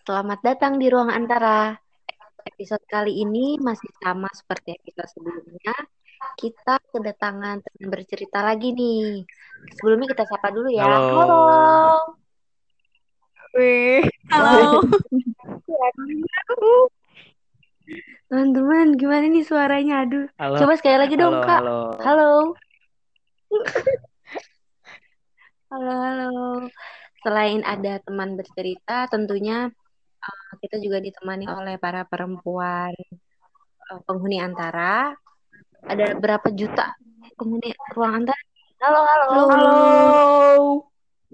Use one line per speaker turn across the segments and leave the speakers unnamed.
Halo, selamat datang di ruang antara. Episode kali ini masih sama seperti episode sebelumnya. Kita kedatangan teman bercerita lagi nih. Sebelumnya kita sapa dulu ya.
Halo.
Wih, halo.
Teman-teman, gimana nih suaranya? Aduh.
Halo.
Coba sekali lagi dong,
Halo,
Kak.
halo.
Halo. Halo, halo. Selain ada teman bercerita, tentunya kita juga ditemani oleh para perempuan uh, penghuni antara. Ada berapa juta penghuni ruang antara? Halo, halo.
Halo.
Halo.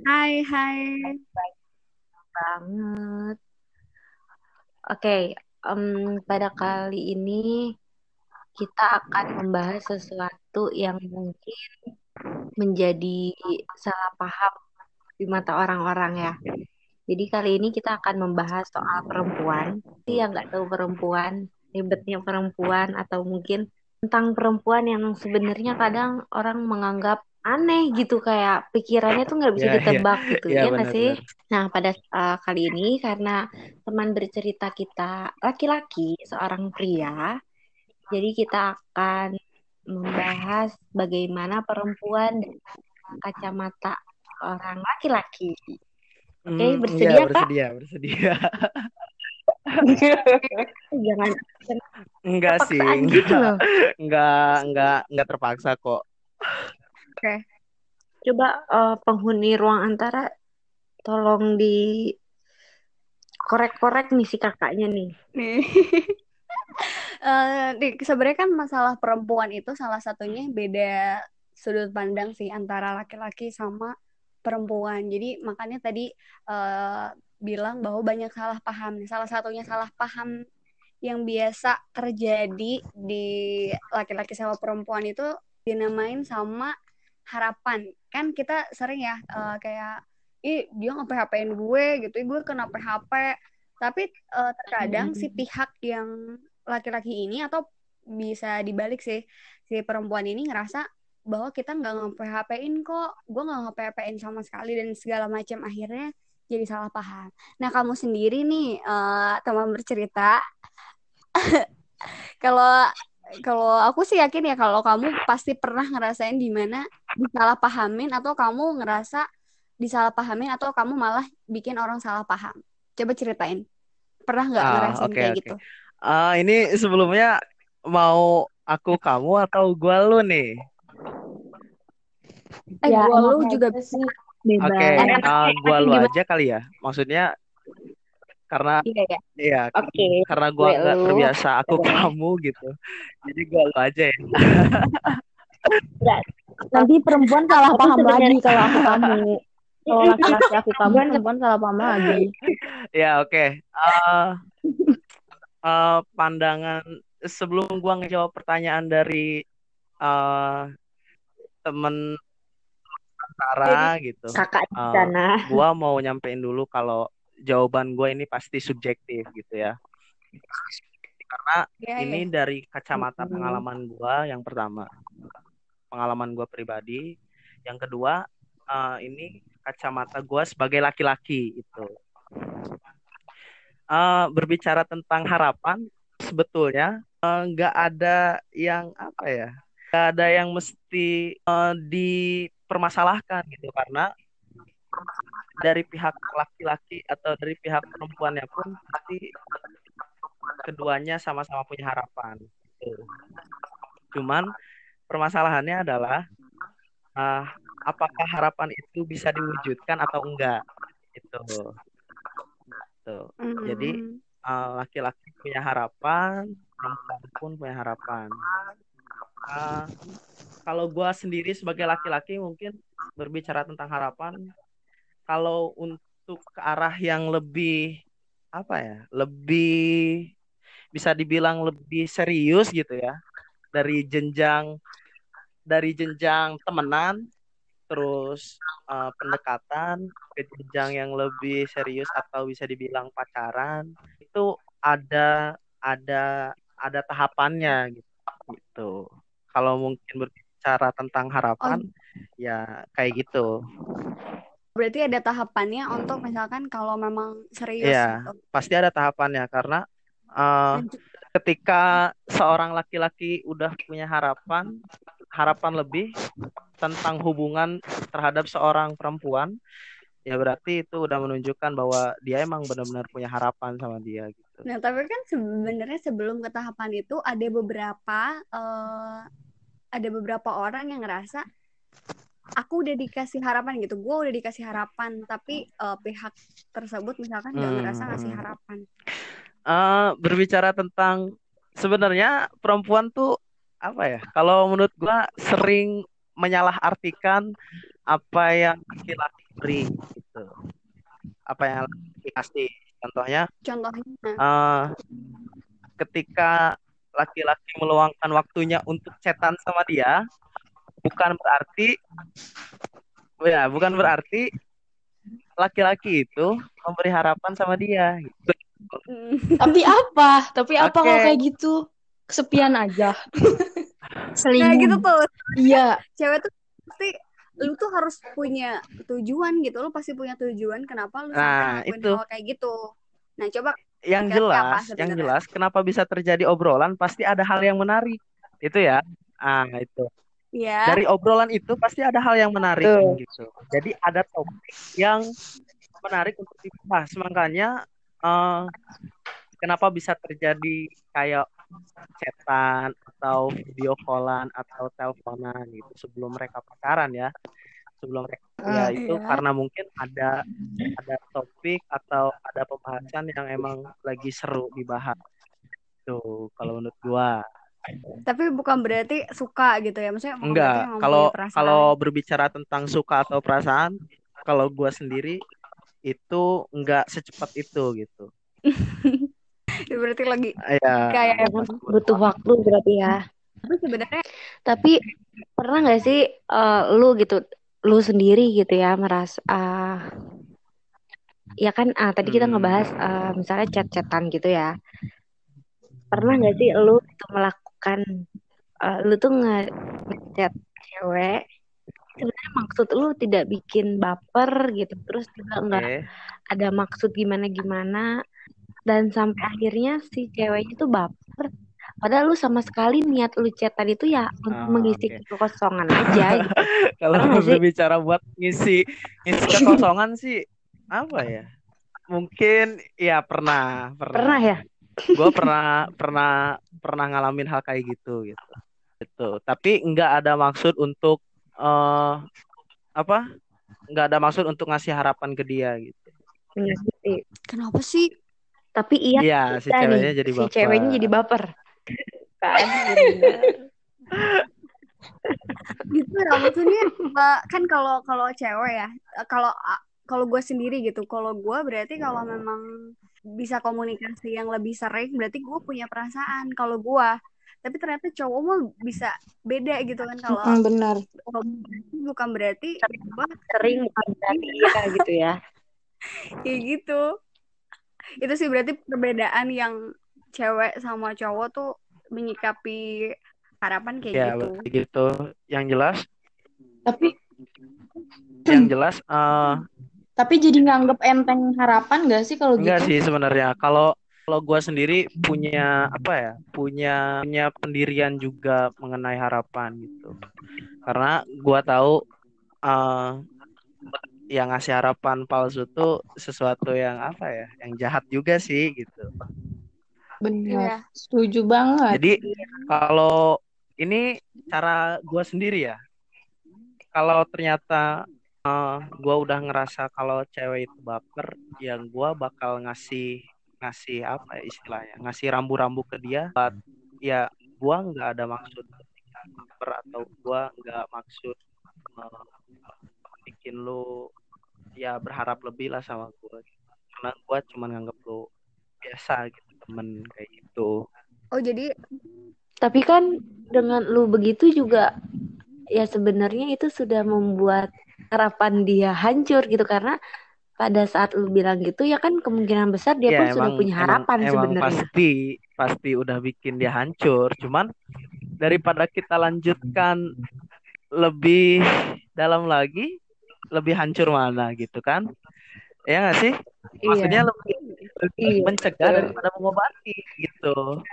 Hai, hai.
banget. Oke, em, pada kali ini kita akan membahas sesuatu yang mungkin menjadi salah paham di mata orang-orang ya. Jadi kali ini kita akan membahas soal perempuan. Jadi yang nggak tahu perempuan, ribetnya perempuan atau mungkin tentang perempuan yang sebenarnya kadang orang menganggap aneh gitu kayak pikirannya tuh nggak bisa
Ya, ya.
ditebak gitu
Ya,
ya nggak sih? Nah pada uh, kali ini karena teman bercerita kita laki-laki seorang pria, jadi kita akan membahas bagaimana perempuan dari kacamata orang laki-laki. Oke,
Hmm,
bersedia,
iya,
Kak?
bersedia, bersedia.
Jangan
Enggak sih,
paksaan
enggak,
gitu loh.
enggak, enggak, enggak terpaksa kok.
Oke.
Coba uh, penghuni ruang antara tolong di korek-korek nih si kakaknya nih.
Nih. Eh, di- sebenarnya kan masalah perempuan itu salah satunya beda sudut pandang sih antara laki-laki sama perempuan. Jadi makanya tadi eh, bilang bahwa banyak salah paham. Salah satunya salah paham yang biasa terjadi di laki-laki sama perempuan itu dinamain sama harapan. Kan kita sering ya eh, kayak ih dia nge-PHP-in gue gitu, gue kena PHP. Tapi eh, terkadang si pihak yang laki-laki ini atau bisa dibalik sih si perempuan ini ngerasa bahwa kita nggak nge-PHP-in kok, gue nggak nge-PHP-in sama sekali dan segala macam akhirnya jadi salah paham. Nah kamu sendiri nih eh, teman bercerita, kalau kalau aku sih yakin ya kalau kamu pasti pernah ngerasain di mana disalahpahamin atau kamu ngerasa disalahpahamin atau kamu malah bikin orang salah paham. Coba ceritain. Pernah nggak
Ah,
ngerasain
oke,
kayak
oke.
gitu?
Ah, ini sebelumnya mau aku kamu atau gua lu nih?
Eh,
Ya,
gua lu juga
sih
bebas.
Oke,
Enaknya-
ah, gua lu aja kali ya. Maksudnya karena
Iya ya.
Iya,
Oke,
karena gua
gue
nggak terbiasa aku
Boleh.
kamu gitu. Jadi gua lu aja ya.
nanti perempuan salah
Aku
paham
sebenarnya-
lagi kalau aku kamu kalau laki-laki aku kamu perempuan salah paham lagi
Ya, oke. Eh, eh, pandangan sebelum gua ngejawab pertanyaan dari eh temen antara gitu.
Kakak di
Eh,
sana.
gua mau nyampein dulu kalau jawaban gue ini pasti subjektif gitu ya. Karena
Iya,
ini
iya.
dari kacamata pengalaman gua yang pertama. Pengalaman gua pribadi. Yang kedua, eh, ini kacamata gua sebagai laki-laki itu. Eh, berbicara tentang harapan, sebetulnya eh, nggak ada yang apa ya, nggak ada yang mesti eh, dipermasalahkan gitu karena dari pihak laki-laki atau dari pihak perempuannya pun pasti keduanya sama-sama punya harapan. gitu. Cuman permasalahannya adalah ah, apakah harapan itu bisa diwujudkan atau enggak itu. Tuh. Jadi
Hmm.
uh, laki-laki punya harapan, perempuan pun punya harapan. Uh, kalau gua sendiri sebagai laki-laki mungkin berbicara tentang harapan, kalau untuk ke arah yang lebih apa ya, lebih bisa dibilang lebih serius gitu ya, dari jenjang dari jenjang temenan, terus uh, pendekatan ke jenjang yang lebih serius atau bisa dibilang pacaran itu ada ada ada tahapannya gitu. gitu. Kalau mungkin berbicara tentang harapan ya kayak gitu.
berarti ada tahapannya untuk misalkan kalau memang serius
Iya,
gitu.
pasti ada tahapannya karena uh, ketika seorang laki-laki udah punya harapan, harapan lebih tentang hubungan terhadap seorang perempuan, ya berarti itu udah menunjukkan bahwa dia emang benar-benar punya harapan sama dia gitu.
Nah, tapi kan sebenarnya sebelum ke tahapan itu ada beberapa eh, ada beberapa orang yang ngerasa aku udah dikasih harapan gitu, gue udah dikasih harapan, tapi eh, pihak tersebut misalkan nggak ngerasa ngasih
Hmm.
harapan.
Eh, berbicara tentang sebenarnya perempuan tuh apa ya? Kalau menurut gua sering menyalahartikan apa yang laki-laki beri gitu. Apa yang laki kasih. Contohnya
Contohnya,
eh, ketika laki-laki meluangkan waktunya untuk chatan sama dia, bukan berarti ya, bukan berarti laki-laki itu memberi harapan sama dia. gitu.
mm,
Tapi apa? Tapi apa kalau kayak gitu? Kesepian aja.
nah
Selingkuh.
gitu tuh,
Iya.
cewek tuh pasti lu tuh harus punya tujuan gitu, lu pasti punya tujuan kenapa lu sampai
Nah,
ngelakuin
itu.
hal kayak gitu. Nah, coba
yang
Kira-kira apa
jelas, yang jelas kenapa bisa terjadi obrolan pasti ada hal yang menarik. Itu ya. Ah, itu.
ya,
Dari obrolan itu pasti ada hal yang menarik
Betul.
gitu. Jadi ada topik yang menarik untuk dibahas. Makanya eh, kenapa bisa terjadi kayak chatan atau video callan atau teleponan gitu sebelum mereka pacaran ya. Sebelum mereka ya
Ah,
itu
iya.
karena mungkin ada ada topik atau ada pembahasan yang emang lagi seru dibahas. Tuh, kalau menurut gua.
tapi bukan berarti suka gitu ya, maksudnya
Enggak, kalau kalau berbicara tentang suka atau perasaan, kalau gua sendiri itu enggak secepat itu gitu.
Ya, berarti lagi
Ya,
kayak
Emang butuh waktu berarti ya.
tapi sebenarnya
Tapi pernah nggak sih eh, lu gitu, lu sendiri gitu ya merasa, ah, ya kan ah, tadi kita ngebahas eh, misalnya chat-chatan gitu ya. Pernah nggak sih lu itu melakukan, eh, lu tuh nge chat cewek, sebenarnya maksud lu tidak bikin baper gitu, terus juga nggak ada maksud gimana-gimana, dan sampai akhirnya si ceweknya tuh baper. Padahal lu sama sekali niat lu chat tadi tuh ya untuk
Ah,
mengisi
oke.
kekosongan aja gitu.
Kalau
nggak sih?
berbicara buat ngisi ngisi kekosongan sih apa ya? Mungkin ya pernah, pernah.
Pernah ya?
Gua pernah pernah pernah ngalamin hal kayak gitu gitu. Gitu. Tapi nggak ada maksud untuk eh apa? Nggak ada maksud untuk ngasih harapan ke dia gitu.
Menyakiti.
kenapa sih?
Tapi iya
Iya, si ceweknya
nih,
jadi
si
baper.
ceweknya jadi baper. Kan?
gitu eh, kan kalau kalau cewek ya kalau kalau gue sendiri gitu kalau gue berarti kalau memang bisa komunikasi yang lebih sering berarti gue punya perasaan kalau gue tapi ternyata cowok mah bisa beda gitu kan kalau
Mm, benar.
bukan berarti gue
Sering berarti iya gitu ya.
kayak gitu itu sih berarti perbedaan yang cewek sama cowok tuh menyikapi harapan kayak
Ya,
gitu
gitu. Yang jelas,
Tapi
yang jelas eh
tapi jadi nganggep enteng harapan gak sih kalau
enggak
gitu?
sih sebenarnya. Kalau kalau gua sendiri punya apa ya? Punya punya pendirian juga mengenai harapan gitu. Karena gua tahu eh yang ngasih harapan palsu tuh sesuatu yang apa ya? Yang jahat juga sih gitu.
Iya.
Benar. Setuju banget.
Jadi kalau ini cara gua sendiri ya. Kalau ternyata eh, gua udah ngerasa kalau cewek itu baper, yang gua bakal ngasih ngasih apa ya istilahnya, ngasih rambu-rambu ke dia. Buat, ya gua nggak ada maksud baper atau gua nggak maksud eh, bikin lu ya berharap lebih lah sama gua. Karena gua cuma nganggep lu biasa gitu temen kayak gitu.
oh jadi
Tapi kan dengan lu begitu juga ya sebenarnya itu sudah membuat harapan dia hancur gitu. Karena pada saat lu bilang gitu ya kan kemungkinan besar dia
Ya,
pun sudah
emang-
punya
emang-
harapan
emang
sebenarnya.
pasti pasti udah bikin dia hancur. Cuman daripada kita lanjutkan lebih dalam lagi lebih hancur mana gitu kan? Ya nggak sih?
Iya,
maksudnya lebih
Iya,
mencegah
betul.
daripada mengobati gitu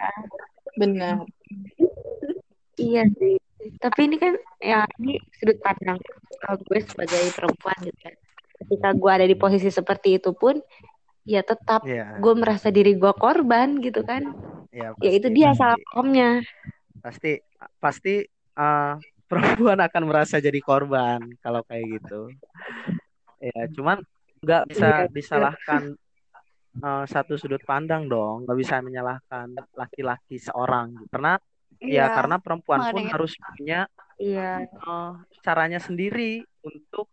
Benar.
iya sih. Tapi ini kan ya ini sudut pandang uh, gue sebagai perempuan gitu kan. Ketika gue ada di posisi seperti itu pun, ya tetap
ya
gue merasa diri gue korban gitu kan.
ya
Ya itu
pasti
dia
pasti
salah pahamnya.
pasti pasti uh, perempuan akan merasa jadi korban kalau kayak gitu ya cuman nggak bisa
Iya,
disalahkan uh, satu sudut pandang dong nggak bisa menyalahkan laki-laki seorang karena ya
Iya,
karena perempuan pun harus punya
Iya,
uh, caranya sendiri untuk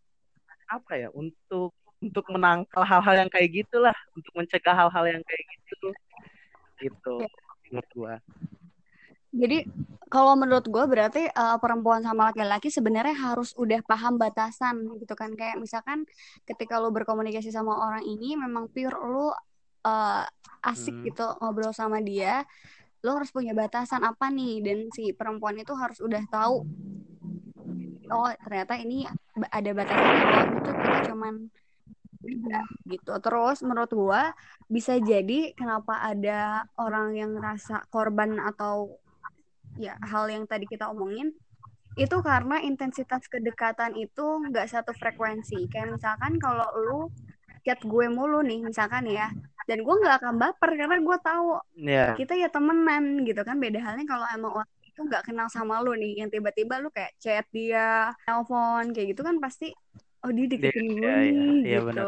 apa ya untuk untuk menangkal hal-hal yang kayak gitulah untuk mencegah hal-hal yang kayak gitu. Gitu
Ya.
menurut gua.
Jadi kalau menurut gue berarti eh, perempuan sama laki-laki sebenarnya harus udah paham batasan gitu kan. Kayak misalkan ketika lu berkomunikasi sama orang ini memang pure lu eh, asik
Hmm.
gitu ngobrol sama dia, lu harus punya batasan apa nih dan si perempuan itu harus udah tahu oh ternyata ini ada batasan itu kita cuman beda gitu. Terus menurut gua bisa jadi kenapa ada orang yang ngerasa korban atau ya hal yang tadi kita omongin itu karena intensitas kedekatan itu nggak satu frekuensi. Kayak misalkan kalau lu chat gue mulu nih misalkan ya, dan gue nggak akan baper karena gue tahu
ya
kita ya temenan gitu kan. Beda halnya kalau emang orang itu nggak kenal sama lu nih, yang tiba-tiba lu kayak chat dia, telepon kayak gitu kan pasti oh dia
Dia-
deketin gue
ya, ya,
nih
iya
gitu.
benar.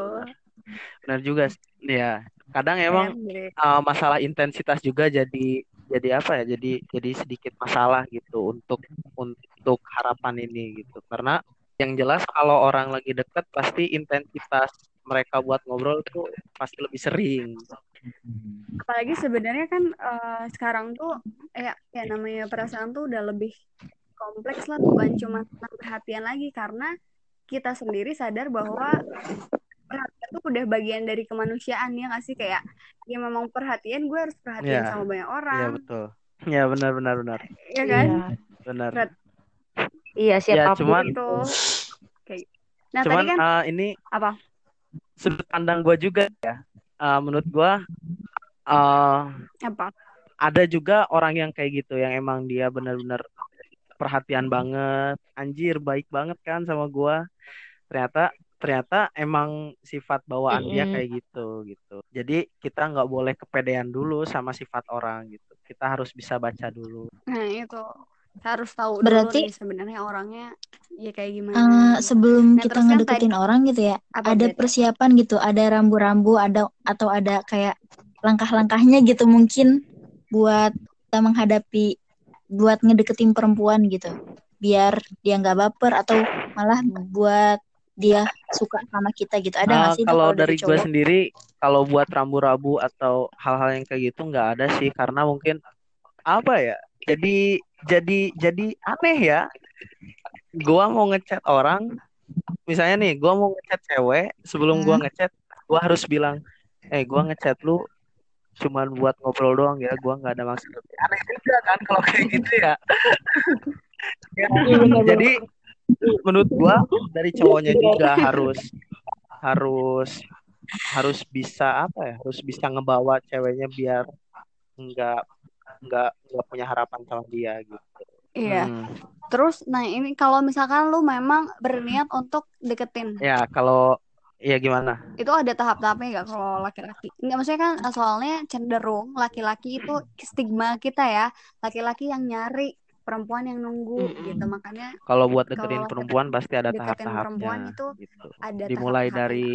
Benar juga. sih. Ya, kadang emang uh, masalah intensitas juga jadi jadi apa ya? Jadi jadi sedikit masalah gitu untuk untuk harapan ini gitu. Karena yang jelas kalau orang lagi deket pasti intensitas mereka buat ngobrol tuh pasti lebih sering.
apalagi sebenarnya kan eh, sekarang tuh ya ya namanya perasaan tuh udah lebih kompleks lah bukan cuma tentang perhatian lagi karena kita sendiri sadar bahwa perhatian tuh udah bagian dari kemanusiaan ya nggak sih kayak ya memang perhatian gue harus perhatian
Iya.
sama banyak
Iya
orang
betul. Ya benar benar benar.
ya kan
Iya.
Benar.
Berat.
iya siapa pun
cuman-
gitu kayak nah
Cuman
tadi kan
uh, ini
apa
sudut pandang gue juga ya. Uh, menurut gue uh,
apa?
ada juga orang yang kayak gitu yang emang dia benar-benar perhatian banget. Anjir baik banget kan sama gua. Ternyata ternyata emang sifat bawaan dia
Mm-mm.
kayak gitu gitu. Jadi kita nggak boleh kepedean dulu sama sifat orang gitu. Kita harus bisa baca dulu.
Nah itu harus tahu
Berarti-
sebenarnya orangnya ya kayak gimana
Eh,
gitu.
sebelum
Nah,
kita
kan
ngedeketin orang gitu ya,
apa
ada
berarti?
persiapan gitu, ada rambu-rambu, ada atau ada kayak langkah-langkahnya gitu mungkin buat kita menghadapi, buat ngedeketin perempuan gitu, biar dia nggak baper atau malah buat dia suka sama kita gitu. Ada nggak
Eh,
sih
kalau dari gue sendiri kalau buat rambu-rambu atau hal-hal yang kayak gitu nggak ada sih karena mungkin apa ya jadi jadi jadi aneh ya. Gua mau ngechat orang misalnya nih gua mau ngechat cewek sebelum gua ngechat gua harus bilang eh gua ngechat lu cuman buat ngobrol doang ya gua nggak ada maksud. Lebih." aneh juga kan kalau kayak gitu ya. Ya, jadi menurut gua dari cowoknya juga harus harus harus bisa apa ya harus bisa ngebawa ceweknya biar nggak nggak nggak punya harapan sama dia gitu
Iya.
Hmm.
Terus, nah ini kalau misalkan lu memang berniat untuk deketin,
ya kalau ya gimana
itu ada tahap-tahapnya nggak kalau laki-laki? Nggak maksudnya kan eh, soalnya cenderung laki-laki itu stigma kita ya, laki-laki yang nyari perempuan yang nunggu
Mm-mm.
gitu. Makanya
kalau buat deketin
deket-
perempuan pasti ada tahap-tahapnya
perempuan itu
gitu
ada
dimulai
tahap-tahapnya.
dari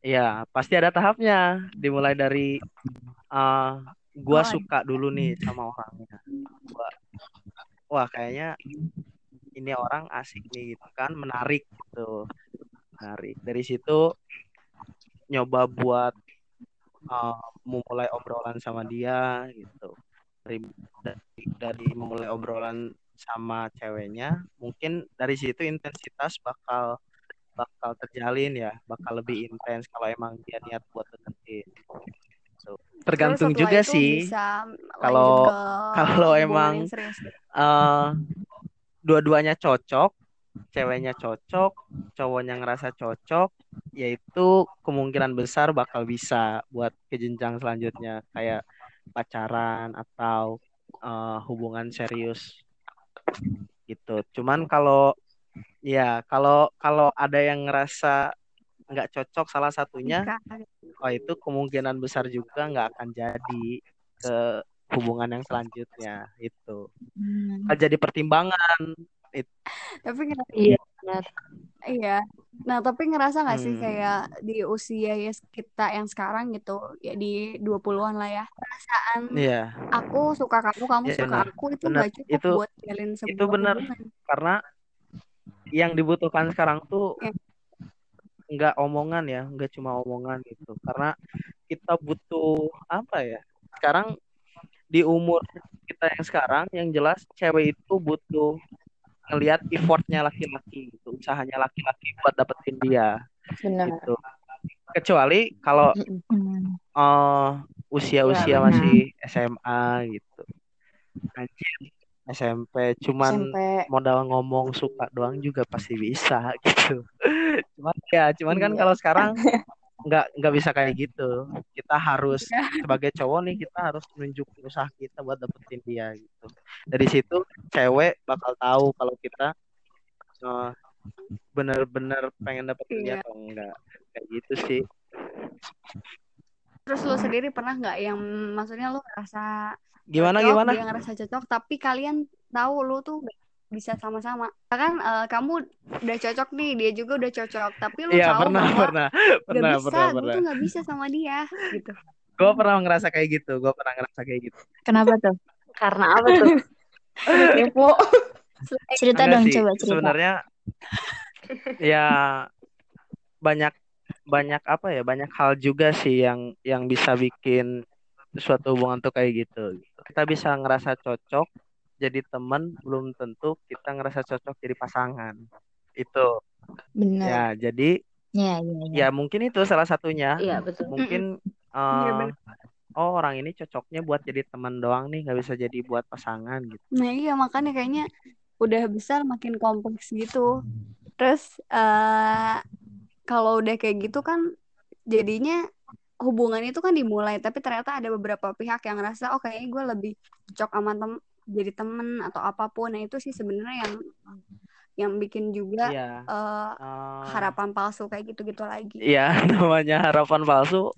ya pasti ada tahapnya dimulai dari uh, gua
Oh,
suka dulu nih sama orangnya. Gua wah kayaknya ini orang asik nih gitu kan menarik gitu. Menarik. Dari situ nyoba buat uh, memulai obrolan sama dia gitu. Dari dari, dari memulai obrolan sama ceweknya mungkin dari situ intensitas bakal bakal terjalin ya bakal lebih intens kalau emang dia niat buat deketin
Terus
tergantung juga sih. Kalau- kalau emang eh dua-duanya cocok ceweknya cocok cowoknya ngerasa cocok yaitu kemungkinan besar bakal bisa buat ke jenjang selanjutnya. Kayak pacaran atau uh, hubungan serius. Gitu. Cuman kalau ya kalau kalau ada yang ngerasa nggak cocok salah satunya oh itu kemungkinan besar juga nggak akan jadi ke hubungan yang selanjutnya itu hmm. jadi pertimbangan itu.
tapi
iya benar
iya nah tapi ngerasa nggak sih hmm. kayak di usia ya kita yang sekarang gitu ya di 20-an lah ya perasaan
iya.
aku suka kamu kamu ya, suka benar. aku itu nggak cukup
itu,
buat jalin sebuah
itu benar karena yang dibutuhkan sekarang tuh ya nggak omongan ya nggak cuma omongan gitu. Karena kita butuh apa ya sekarang di umur kita yang sekarang yang jelas cewek itu butuh ngelihat effortnya laki-laki gitu usahanya laki-laki buat dapetin dia
Benar. gitu.
Kecuali kalau uh, usia-usia masih SMA gitu. Anjir SMP cuman SMP. modal ngomong suka doang juga pasti bisa gitu cuman ya cuman kan iya. kalau sekarang nggak nggak bisa kayak gitu kita harus iya. sebagai cowok nih kita harus menunjukin usaha kita buat dapetin dia gitu dari situ cewek bakal tahu kalau kita uh, bener-bener pengen dapetin dia iya. atau enggak kayak gitu sih
terus lu sendiri pernah nggak yang maksudnya lu ngerasa
gimana cocok, gimana?
dia ngerasa cocok tapi kalian tahu lu tuh bisa sama-sama. Kan uh, kamu udah cocok nih dia juga udah cocok tapi lu
ya,
tahu
pernah,
bahwa
pernah, pernah,
gak bisa
pernah,
gue
pernah.
tuh nggak bisa sama dia gitu.
Gue pernah ngerasa kayak gitu gue pernah ngerasa kayak gitu.
Kenapa tuh?
Karena apa tuh?
Kepo. Cerita Enggak dong sih. coba cerita.
sebenarnya ya banyak banyak apa ya banyak hal juga sih yang yang bisa bikin suatu hubungan tuh kayak gitu kita bisa ngerasa cocok jadi teman belum tentu kita ngerasa cocok jadi pasangan. Itu.
Benar.
ya jadi
ya, ya, ya.
ya mungkin itu salah satunya.
Ya, betul.
mungkin uh, oh orang ini cocoknya buat jadi teman doang nih nggak bisa jadi buat pasangan gitu.
Nah iya makanya kayaknya udah besar makin kompleks gitu. Terus uh, kalau udah kayak gitu kan jadinya hubungan itu kan dimulai tapi ternyata ada beberapa pihak yang ngerasa oh kayaknya gue lebih cocok sama tem jadi temen atau apa pun nah itu sih sebenarnya yang yang bikin juga yeah. Iya. uh, uh, harapan palsu kayak gitu-gitu lagi.
Iya, namanya harapan palsu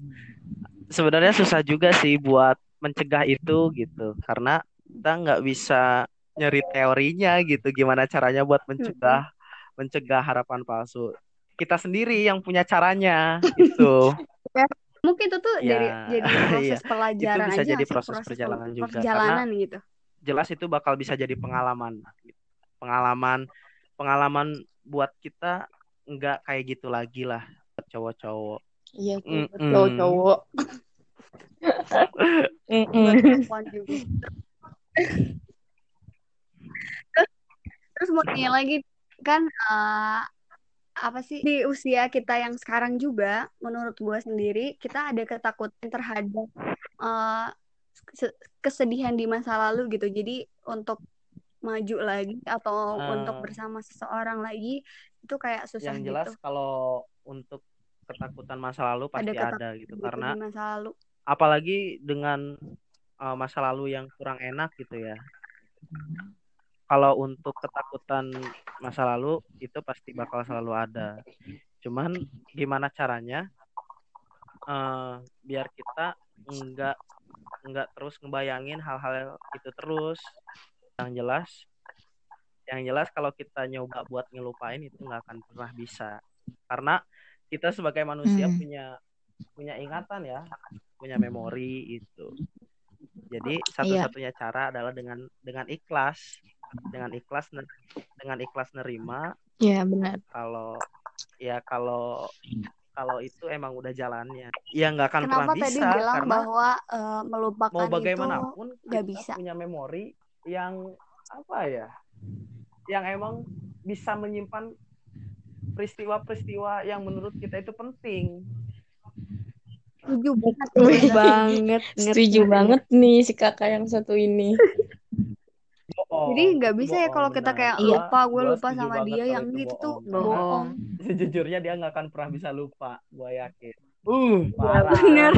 sebenarnya susah juga sih buat mencegah itu gitu. Karena kita nggak bisa nyari teorinya gitu gimana caranya buat mencegah hmm. mencegah harapan palsu. Kita sendiri yang punya caranya itu.
Mungkin itu tuh ya, dari jadi proses iya. pelajaran
itu bisa
aja
jadi proses, proses perjalanan juga.
perjalanan karena, gitu?
jelas itu bakal bisa jadi pengalaman pengalaman pengalaman buat kita nggak kayak gitu lagi lah cowok-cowok.
Iya mm -mm. cowok-cowok.
Terus mau tanya lagi kan uh, apa sih? Di usia kita yang sekarang juga menurut gue sendiri kita ada ketakutan terhadap uh, kesedihan di masa lalu gitu. Jadi untuk maju lagi atau uh, untuk bersama seseorang lagi itu kayak susah
yang jelas
gitu.
kalau untuk ketakutan masa lalu pasti ada, ada gitu. karena
masa lalu.
apalagi dengan uh, masa lalu yang kurang enak gitu ya kalau untuk ketakutan masa lalu itu pasti bakal selalu ada cuman gimana caranya uh, biar kita enggak nggak terus ngebayangin hal-hal itu terus yang jelas yang jelas kalau kita nyoba buat ngelupain itu nggak akan pernah bisa karena kita sebagai manusia hmm. punya punya ingatan ya punya memori itu jadi iya. satu-satunya iya. cara adalah dengan dengan ikhlas dengan ikhlas dengan ikhlas nerima.
Ya benar.
Kalau ya kalau kalau itu emang udah jalannya. Ya nggak akan
Kenapa
pernah
tadi
bisa
bilang
karena
bahwa uh, melupakan
mau bagaimanapun
itu nggak bisa?
punya memori yang apa ya yang emang bisa menyimpan peristiwa-peristiwa yang menurut kita itu penting.
Setuju banget.
Banget setuju banget nih si kakak yang satu ini
bohong.
Jadi nggak
Itu
bisa ya kalau kita
benar.
kayak
Iya.
lupa gue lupa sama dia yang
itu
itu tuh
bohong. Sejujurnya dia nggak akan pernah bisa lupa, gue yakin. Uh, parah.
Bener.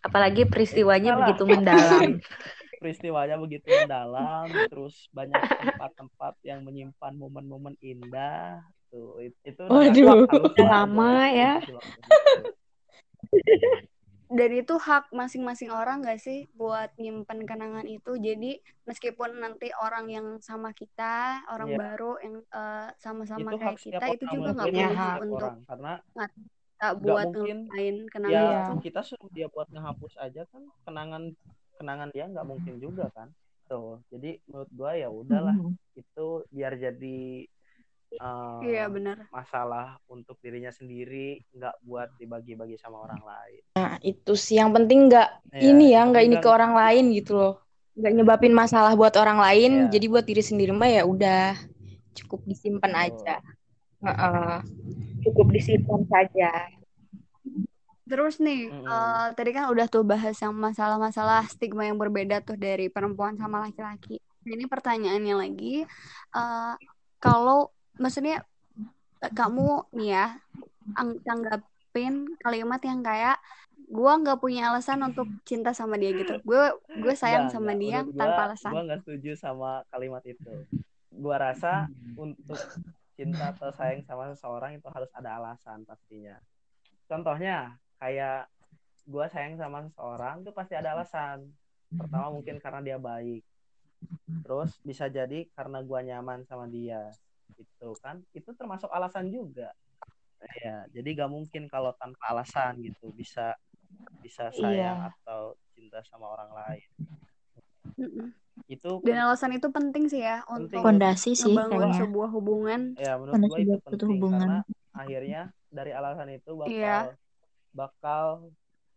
Apalagi peristiwanya begitu mendalam.
Peristiwanya begitu mendalam, terus banyak tempat-tempat yang menyimpan momen-momen indah. Tuh, it- itu
Waduh.
harus
Udah
banget,
lama ya.
Dan itu hak masing-masing orang gak sih buat nyimpen kenangan itu. Jadi meskipun nanti orang yang sama kita, orang
Iya.
baru yang eh, sama-sama
hak
kayak kita itu juga nggak punya hak untuk
orang. Karena
tak
nggak
buat
ya
kenangan
Iya.
itu.
kita suruh dia buat ngehapus aja kan kenangan kenangan dia nggak mungkin juga kan tuh jadi menurut gua ya udahlah
Mhm.
itu biar jadi eh,
Iya benar.
masalah untuk dirinya sendiri nggak buat dibagi-bagi sama orang lain
Nah, itu sih yang penting nggak
Iya,
ini ya, nggak ini ke orang lain gitu loh. Nggak nyebabin masalah buat orang lain,
Iya.
jadi buat diri sendiri mah ya udah cukup disimpan
Betul.
aja. Heeh. Cukup disimpan saja.
Terus nih,
Mm-mm.
eh, tadi kan udah tuh bahas yang masalah-masalah stigma yang berbeda tuh dari perempuan sama laki-laki. Nah, Ini pertanyaannya lagi, eh, kalau maksudnya kamu nih ya, ang- tanggapin kalimat yang kayak gue nggak punya alasan untuk cinta sama dia gitu. Gue gue sayang
Nggak,
sama
nggak.
dia
Menurut
tanpa
gua,
alasan.
gua nggak setuju sama kalimat itu gua rasa untuk cinta atau sayang sama seseorang itu harus ada alasan pastinya contohnya kayak gua sayang sama seseorang itu pasti ada alasan pertama mungkin karena dia baik terus bisa jadi karena gua nyaman sama dia itu kan itu termasuk alasan juga ya jadi gak mungkin kalau tanpa alasan gitu bisa bisa sayang
Iya.
atau cinta sama orang lain
Mm-mm.
itu
Dan alasan itu penting sih ya
Penting.
untuk
Fondasi sih kayaknya.
sebuah hubungan.
ya menurut gua itu penting
hubungan.
karena akhirnya dari alasan itu bakal
Iya.
bakal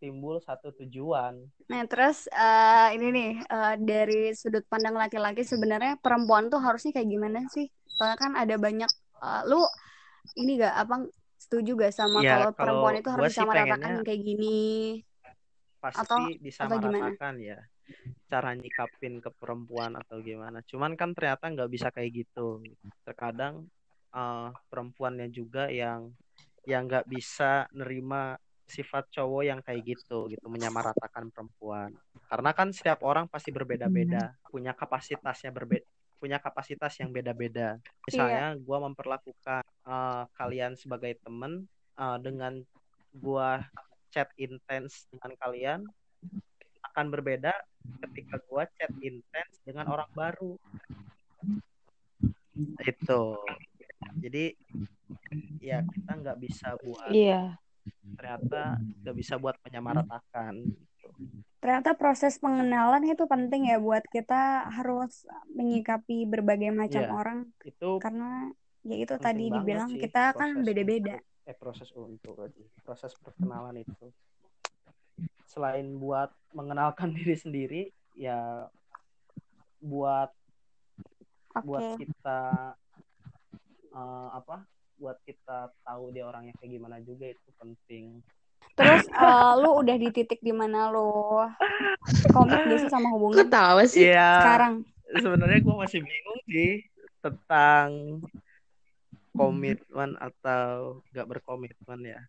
timbul satu tujuan
Nah, terus eh, ini nih eh, dari sudut pandang laki-laki sebenarnya perempuan tuh harusnya kayak gimana sih? Soalnya kan ada banyak eh, lu ini gak apa setuju gak sama
Ya,
kalau perempuan itu harus disamaratakan
pengennya-
kayak gini?
pasti
Atau-
disamaratakan ya cara nyikapin ke perempuan atau gimana cuman kan ternyata nggak bisa kayak gitu terkadang eh, perempuannya juga yang yang nggak bisa nerima sifat cowok yang kayak gitu gitu menyamaratakan perempuan. Karena kan setiap orang pasti berbeda-beda punya kapasitasnya berbeda punya kapasitas yang beda-beda. Misalnya gua memperlakukan eh, kalian sebagai temen eh, dengan gua chat intens dengan kalian akan berbeda ketika gua chat intens dengan orang baru. Itu. Jadi ya kita nggak bisa buat
Iya.
Ternyata nggak bisa buat menyamaratakan gitu.
Ternyata proses pengenalan itu penting ya buat kita harus menyikapi berbagai macam
Iya.
orang
itu
karena ya itu tadi dibilang
sih
kita kan beda-beda.
untuk- eh proses untuk lagi proses perkenalan itu selain buat mengenalkan diri sendiri ya buat buat
Oke.
kita eh, apa buat kita tahu dia orangnya kayak gimana juga itu penting
Terus eh, lu udah di titik di mana lu komit gak sih sama hubungan
tahu sih?
Iya
sekarang?
sebenarnya gue masih bingung sih tentang komitmen atau gak berkomitmen ya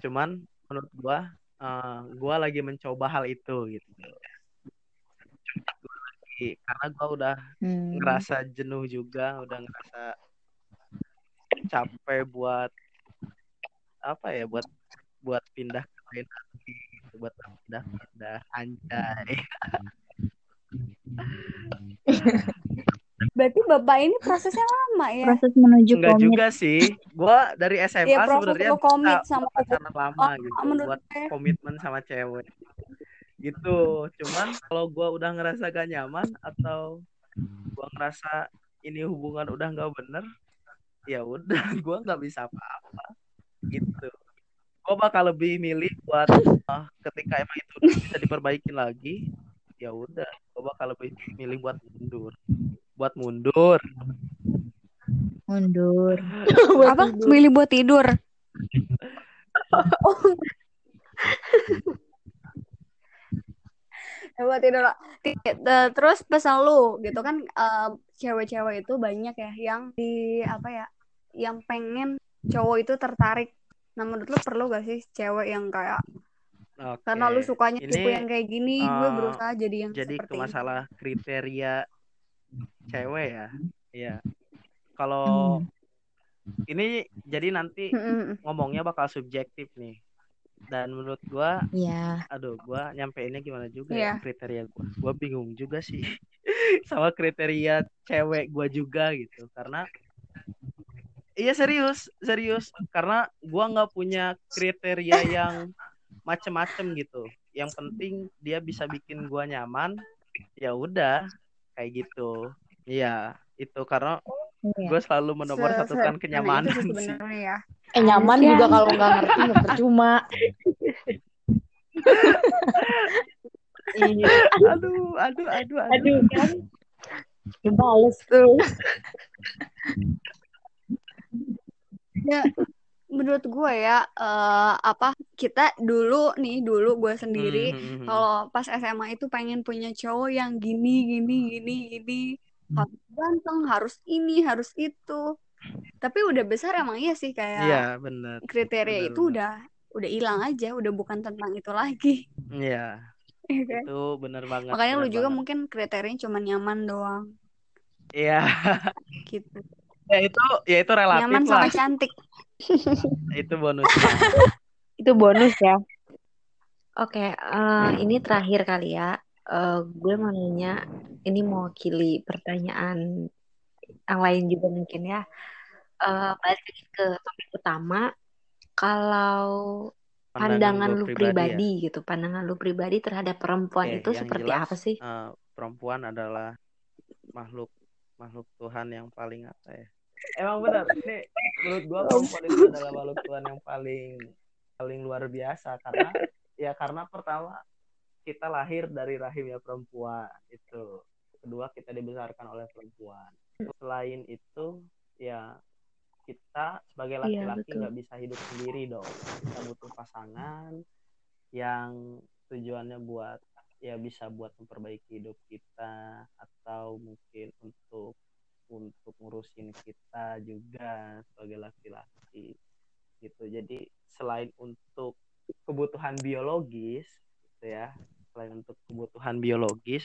cuman menurut gue eh, gue lagi mencoba hal itu gitu Gua lagi- karena gue udah
Hmm.
ngerasa jenuh juga udah ngerasa capek buat apa ya buat buat pindah ke lain hati gitu, buat pindah pindah anjay
Berarti bapak ini prosesnya lama ya?
Proses menuju
enggak
komit.
juga sih gua dari SMA
proses
sebenarnya
komit sama
pacaran lama
Oh,
gitu
menurut
buat
gue.
komitmen sama cewek gitu cuman kalau gua udah ngerasa gak nyaman atau gua ngerasa ini hubungan udah nggak bener ya udah gua nggak bisa apa-apa. Gitu. Gua bakal lebih milih buat ah, ketika emang itu bisa diperbaikin lagi ya udah. Gua bakal lebih milih buat mundur. Buat mundur.
Mundur.
Apa? Milih buat tidur. coba tidur. Ti- eh, terus pesan lu gitu kan eh, cewek-cewek itu banyak ya yang di apa ya yang pengen cowok itu tertarik nah menurut lu perlu gak sih cewek yang kayak
Oke.
karena lu sukanya
Ini,
tipe yang kayak gini gue
eh,
berusaha jadi yang
jadi
seperti
ke
ini
masalah kriteria cewek ya iya kalau ini jadi nanti
Mm-mm.
ngomongnya bakal subjektif nih dan menurut gua
Iya.
aduh gua nyampeinnya gimana juga
Iya.
ya kriteria gua gua bingung juga sih sama kriteria cewek gua juga gitu karena iya serius serius karena gua nggak punya kriteria yang macem-macem gitu yang penting dia bisa bikin gua nyaman ya udah kayak gitu iya itu karena
Iya.
gue selalu menomor satukan kenyamanan
sih ya
Eh nyaman
Iya.
juga kalau nggak ngerti nggak percuma.
Iya. aduh aduh aduh aduh
Aduh kan. Dibales tuh.
ya menurut gue ya eh, apa kita dulu nih dulu gue sendiri
Hmm, hmm, hmm.
kalau pas SMA itu pengen punya cowok yang gini gini gini gini harus ganteng harus ini harus itu tapi udah besar emang iya sih kayak
iya benar
kriteria
benar,
itu
benar.
udah udah hilang aja udah bukan tentang itu lagi
iya? Itu benar banget
makanya lu
benar
juga
banget.
mungkin kriterianya cuma nyaman doang
iya
gitu
ya itu ya itu relatif
nyaman
lah
sama cantik
itu bonusnya
Itu bonus ya.
Oke, eh, ini terakhir kali ya. Eh, gue mau nanya, ini mewakili pertanyaan yang lain juga mungkin ya. Eh, balik lagi ke topik utama, kalau pandangan, lu pribadi, gitu, pandangan lu pribadi terhadap perempuan
Oke,
itu seperti
jelas,
apa sih?
eh, perempuan adalah makhluk makhluk Tuhan yang paling apa ya? Emang benar ini menurut gua perempuan itu adalah makhluk Tuhan yang paling paling luar biasa karena ya karena pertama kita lahir dari rahim ya perempuan itu. Kedua kita dibesarkan oleh perempuan. Selain itu ya kita sebagai
Iya,
laki-laki nggak bisa hidup sendiri dong. Kita butuh pasangan yang tujuannya buat ya bisa buat memperbaiki hidup kita atau mungkin untuk untuk ngurusin kita juga sebagai laki-laki gitu. Jadi selain untuk kebutuhan biologis gitu ya selain untuk kebutuhan biologis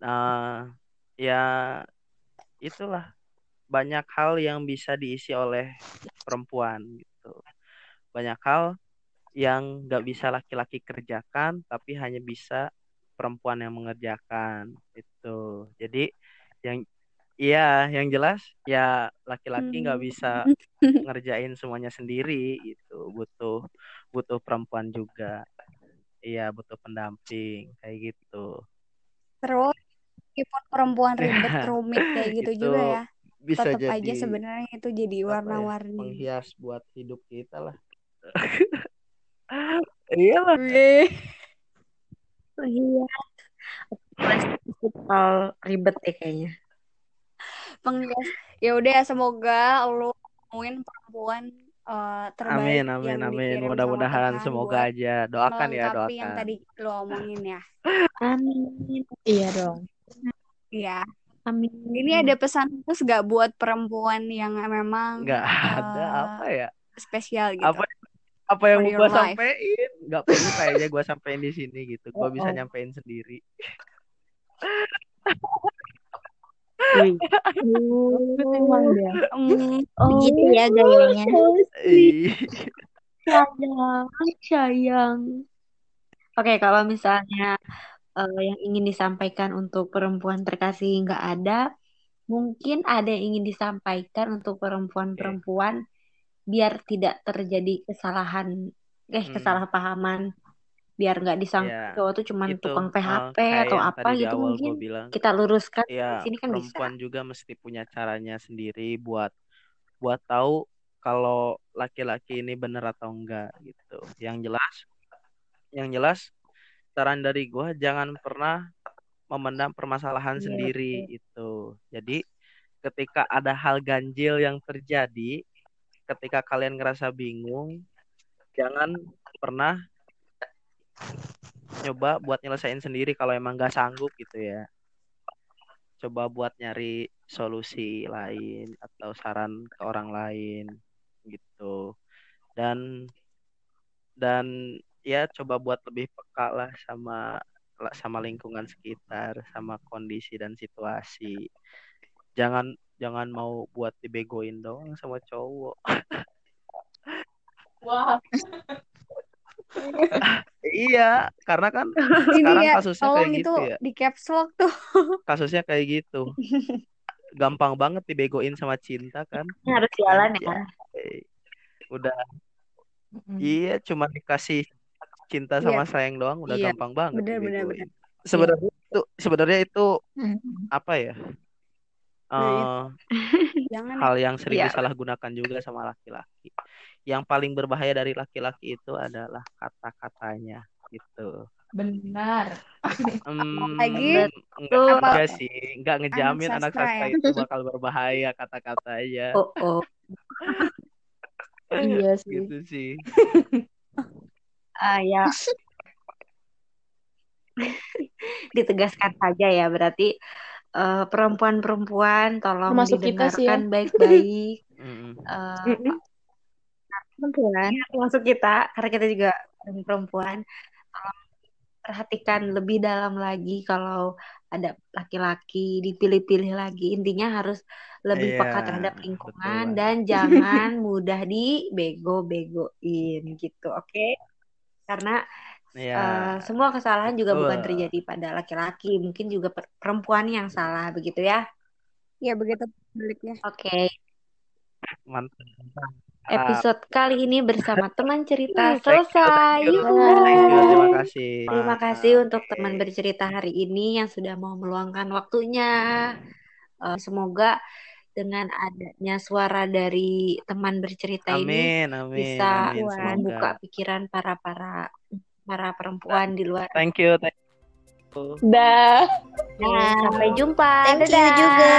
nah ya itulah banyak hal yang bisa diisi oleh perempuan gitu. Banyak hal yang nggak bisa laki-laki kerjakan tapi hanya bisa perempuan yang mengerjakan itu jadi yang iya yang jelas ya laki-laki nggak bisa ngerjain semuanya sendiri itu butuh butuh perempuan juga. Iya butuh pendamping kayak gitu.
Terus meskipun perempuan ribet rumit kayak gitu
itu.
juga ya
bisa
tetap
jadi
aja sebenarnya itu jadi
ya,
warna-warni
penghias buat hidup kita lah iyalah
Wih.
Iya. Soal ribet ya kayaknya.
penghias ya udah semoga lu nemuin perempuan eh, terbaik
amin amin amin mudah-mudahan semoga aja doakan ya
melengkapi yang
doakan
tadi lo omongin ya
Amin.
Iya dong.
Iya
Amin.
ini ada pesan terus gak buat perempuan yang memang
nggak ada.
Eh,
apa ya?
spesial gitu?
Apa apa yang gue sampein? Nggak perlu kayaknya gue sampein di sini gitu. Gue bisa
Oh.
nyampein sendiri.
Emang dia.
Hmm,
Begitu ya gayanya.
Ih,
sayang, sayang. Oke, kalau misalnya eh, yang ingin disampaikan untuk perempuan terkasih nggak ada, mungkin ada yang ingin disampaikan untuk perempuan-perempuan biar tidak terjadi kesalahan, eh
Hmm.
kesalahpahaman, biar nggak disangka
Ya,
cowok tuh cuma
itu
tukang PHP
kayak
atau
yang
apa gitu mungkin
bilang
kita luruskan
ya
di sini kan bisa.
perempuan juga mesti punya caranya sendiri buat buat tahu kalau laki-laki ini bener atau enggak gitu yang jelas yang jelas saran dari gue jangan pernah memendam permasalahan
Iya,
sendiri itu jadi ketika ada hal ganjil yang terjadi ketika kalian ngerasa bingung jangan pernah nyoba buat nyelesain sendiri kalau emang nggak sanggup gitu ya. Coba buat nyari solusi lain atau saran ke orang lain gitu. Dan dan ya coba buat lebih peka lah sama sama lingkungan sekitar sama kondisi dan situasi jangan jangan mau buat dibegoin dong sama cowok
Wah,
iya karena kan
Ini
sekarang
ya,
kasusnya kayak
itu
gitu ya
di caps lock tuh.
kasusnya kayak gitu gampang banget dibegoin sama cinta kan
Ini harus jalan ya.
Anjay. udah
Mm-mm.
iya cuma dikasih cinta sama sayang doang udah
Iya.
gampang banget
Bener, bener,
dibegoin sebenarnya itu sebenarnya itu
Mm.
apa ya Eh,
Jangan
hal yang sering
Iya.
disalahgunakan juga sama laki-laki yang paling berbahaya dari laki-laki itu adalah kata-katanya gitu
benar.
Hmm,
Lagi?
enggak, enggak sih, enggak ngejamin anak
sastra
sastra
ya?
itu bakal berbahaya kata-katanya.
Oh, oh.
Iya sih.
Gitu sih.
Ah, ya. Ditegaskan saja ya, berarti eh, perempuan-perempuan tolong
Termasuk kita sih ya.
didengarkan baik-baik.
Mm-mm.
Eh,
Mm-mm.
perempuan termasuk kita karena kita juga perempuan tolong perhatikan lebih dalam lagi kalau ada laki-laki dipilih-pilih lagi intinya harus lebih
Iya,
peka terhadap
betul
lingkungan
banget.
dan jangan mudah dibego-begoin gitu oke karena
Iya.
eh, semua kesalahan juga bukan
Betul.
terjadi pada laki-laki mungkin juga per- perempuan yang salah begitu ya
Ya begitu baliknya.
oke
Mantap.
episode kali ini bersama teman cerita selesai
terima kasih.
Terima kasih untuk teman bercerita hari ini yang sudah mau meluangkan waktunya. Eh, semoga dengan adanya suara dari teman bercerita ini
Amin, amin,
bisa
amin.
membuka
Semoga.
pikiran para para para perempuan di luar.
Thank you, thank you.
Dah.
Nah, sampai jumpa.
Thank you juga.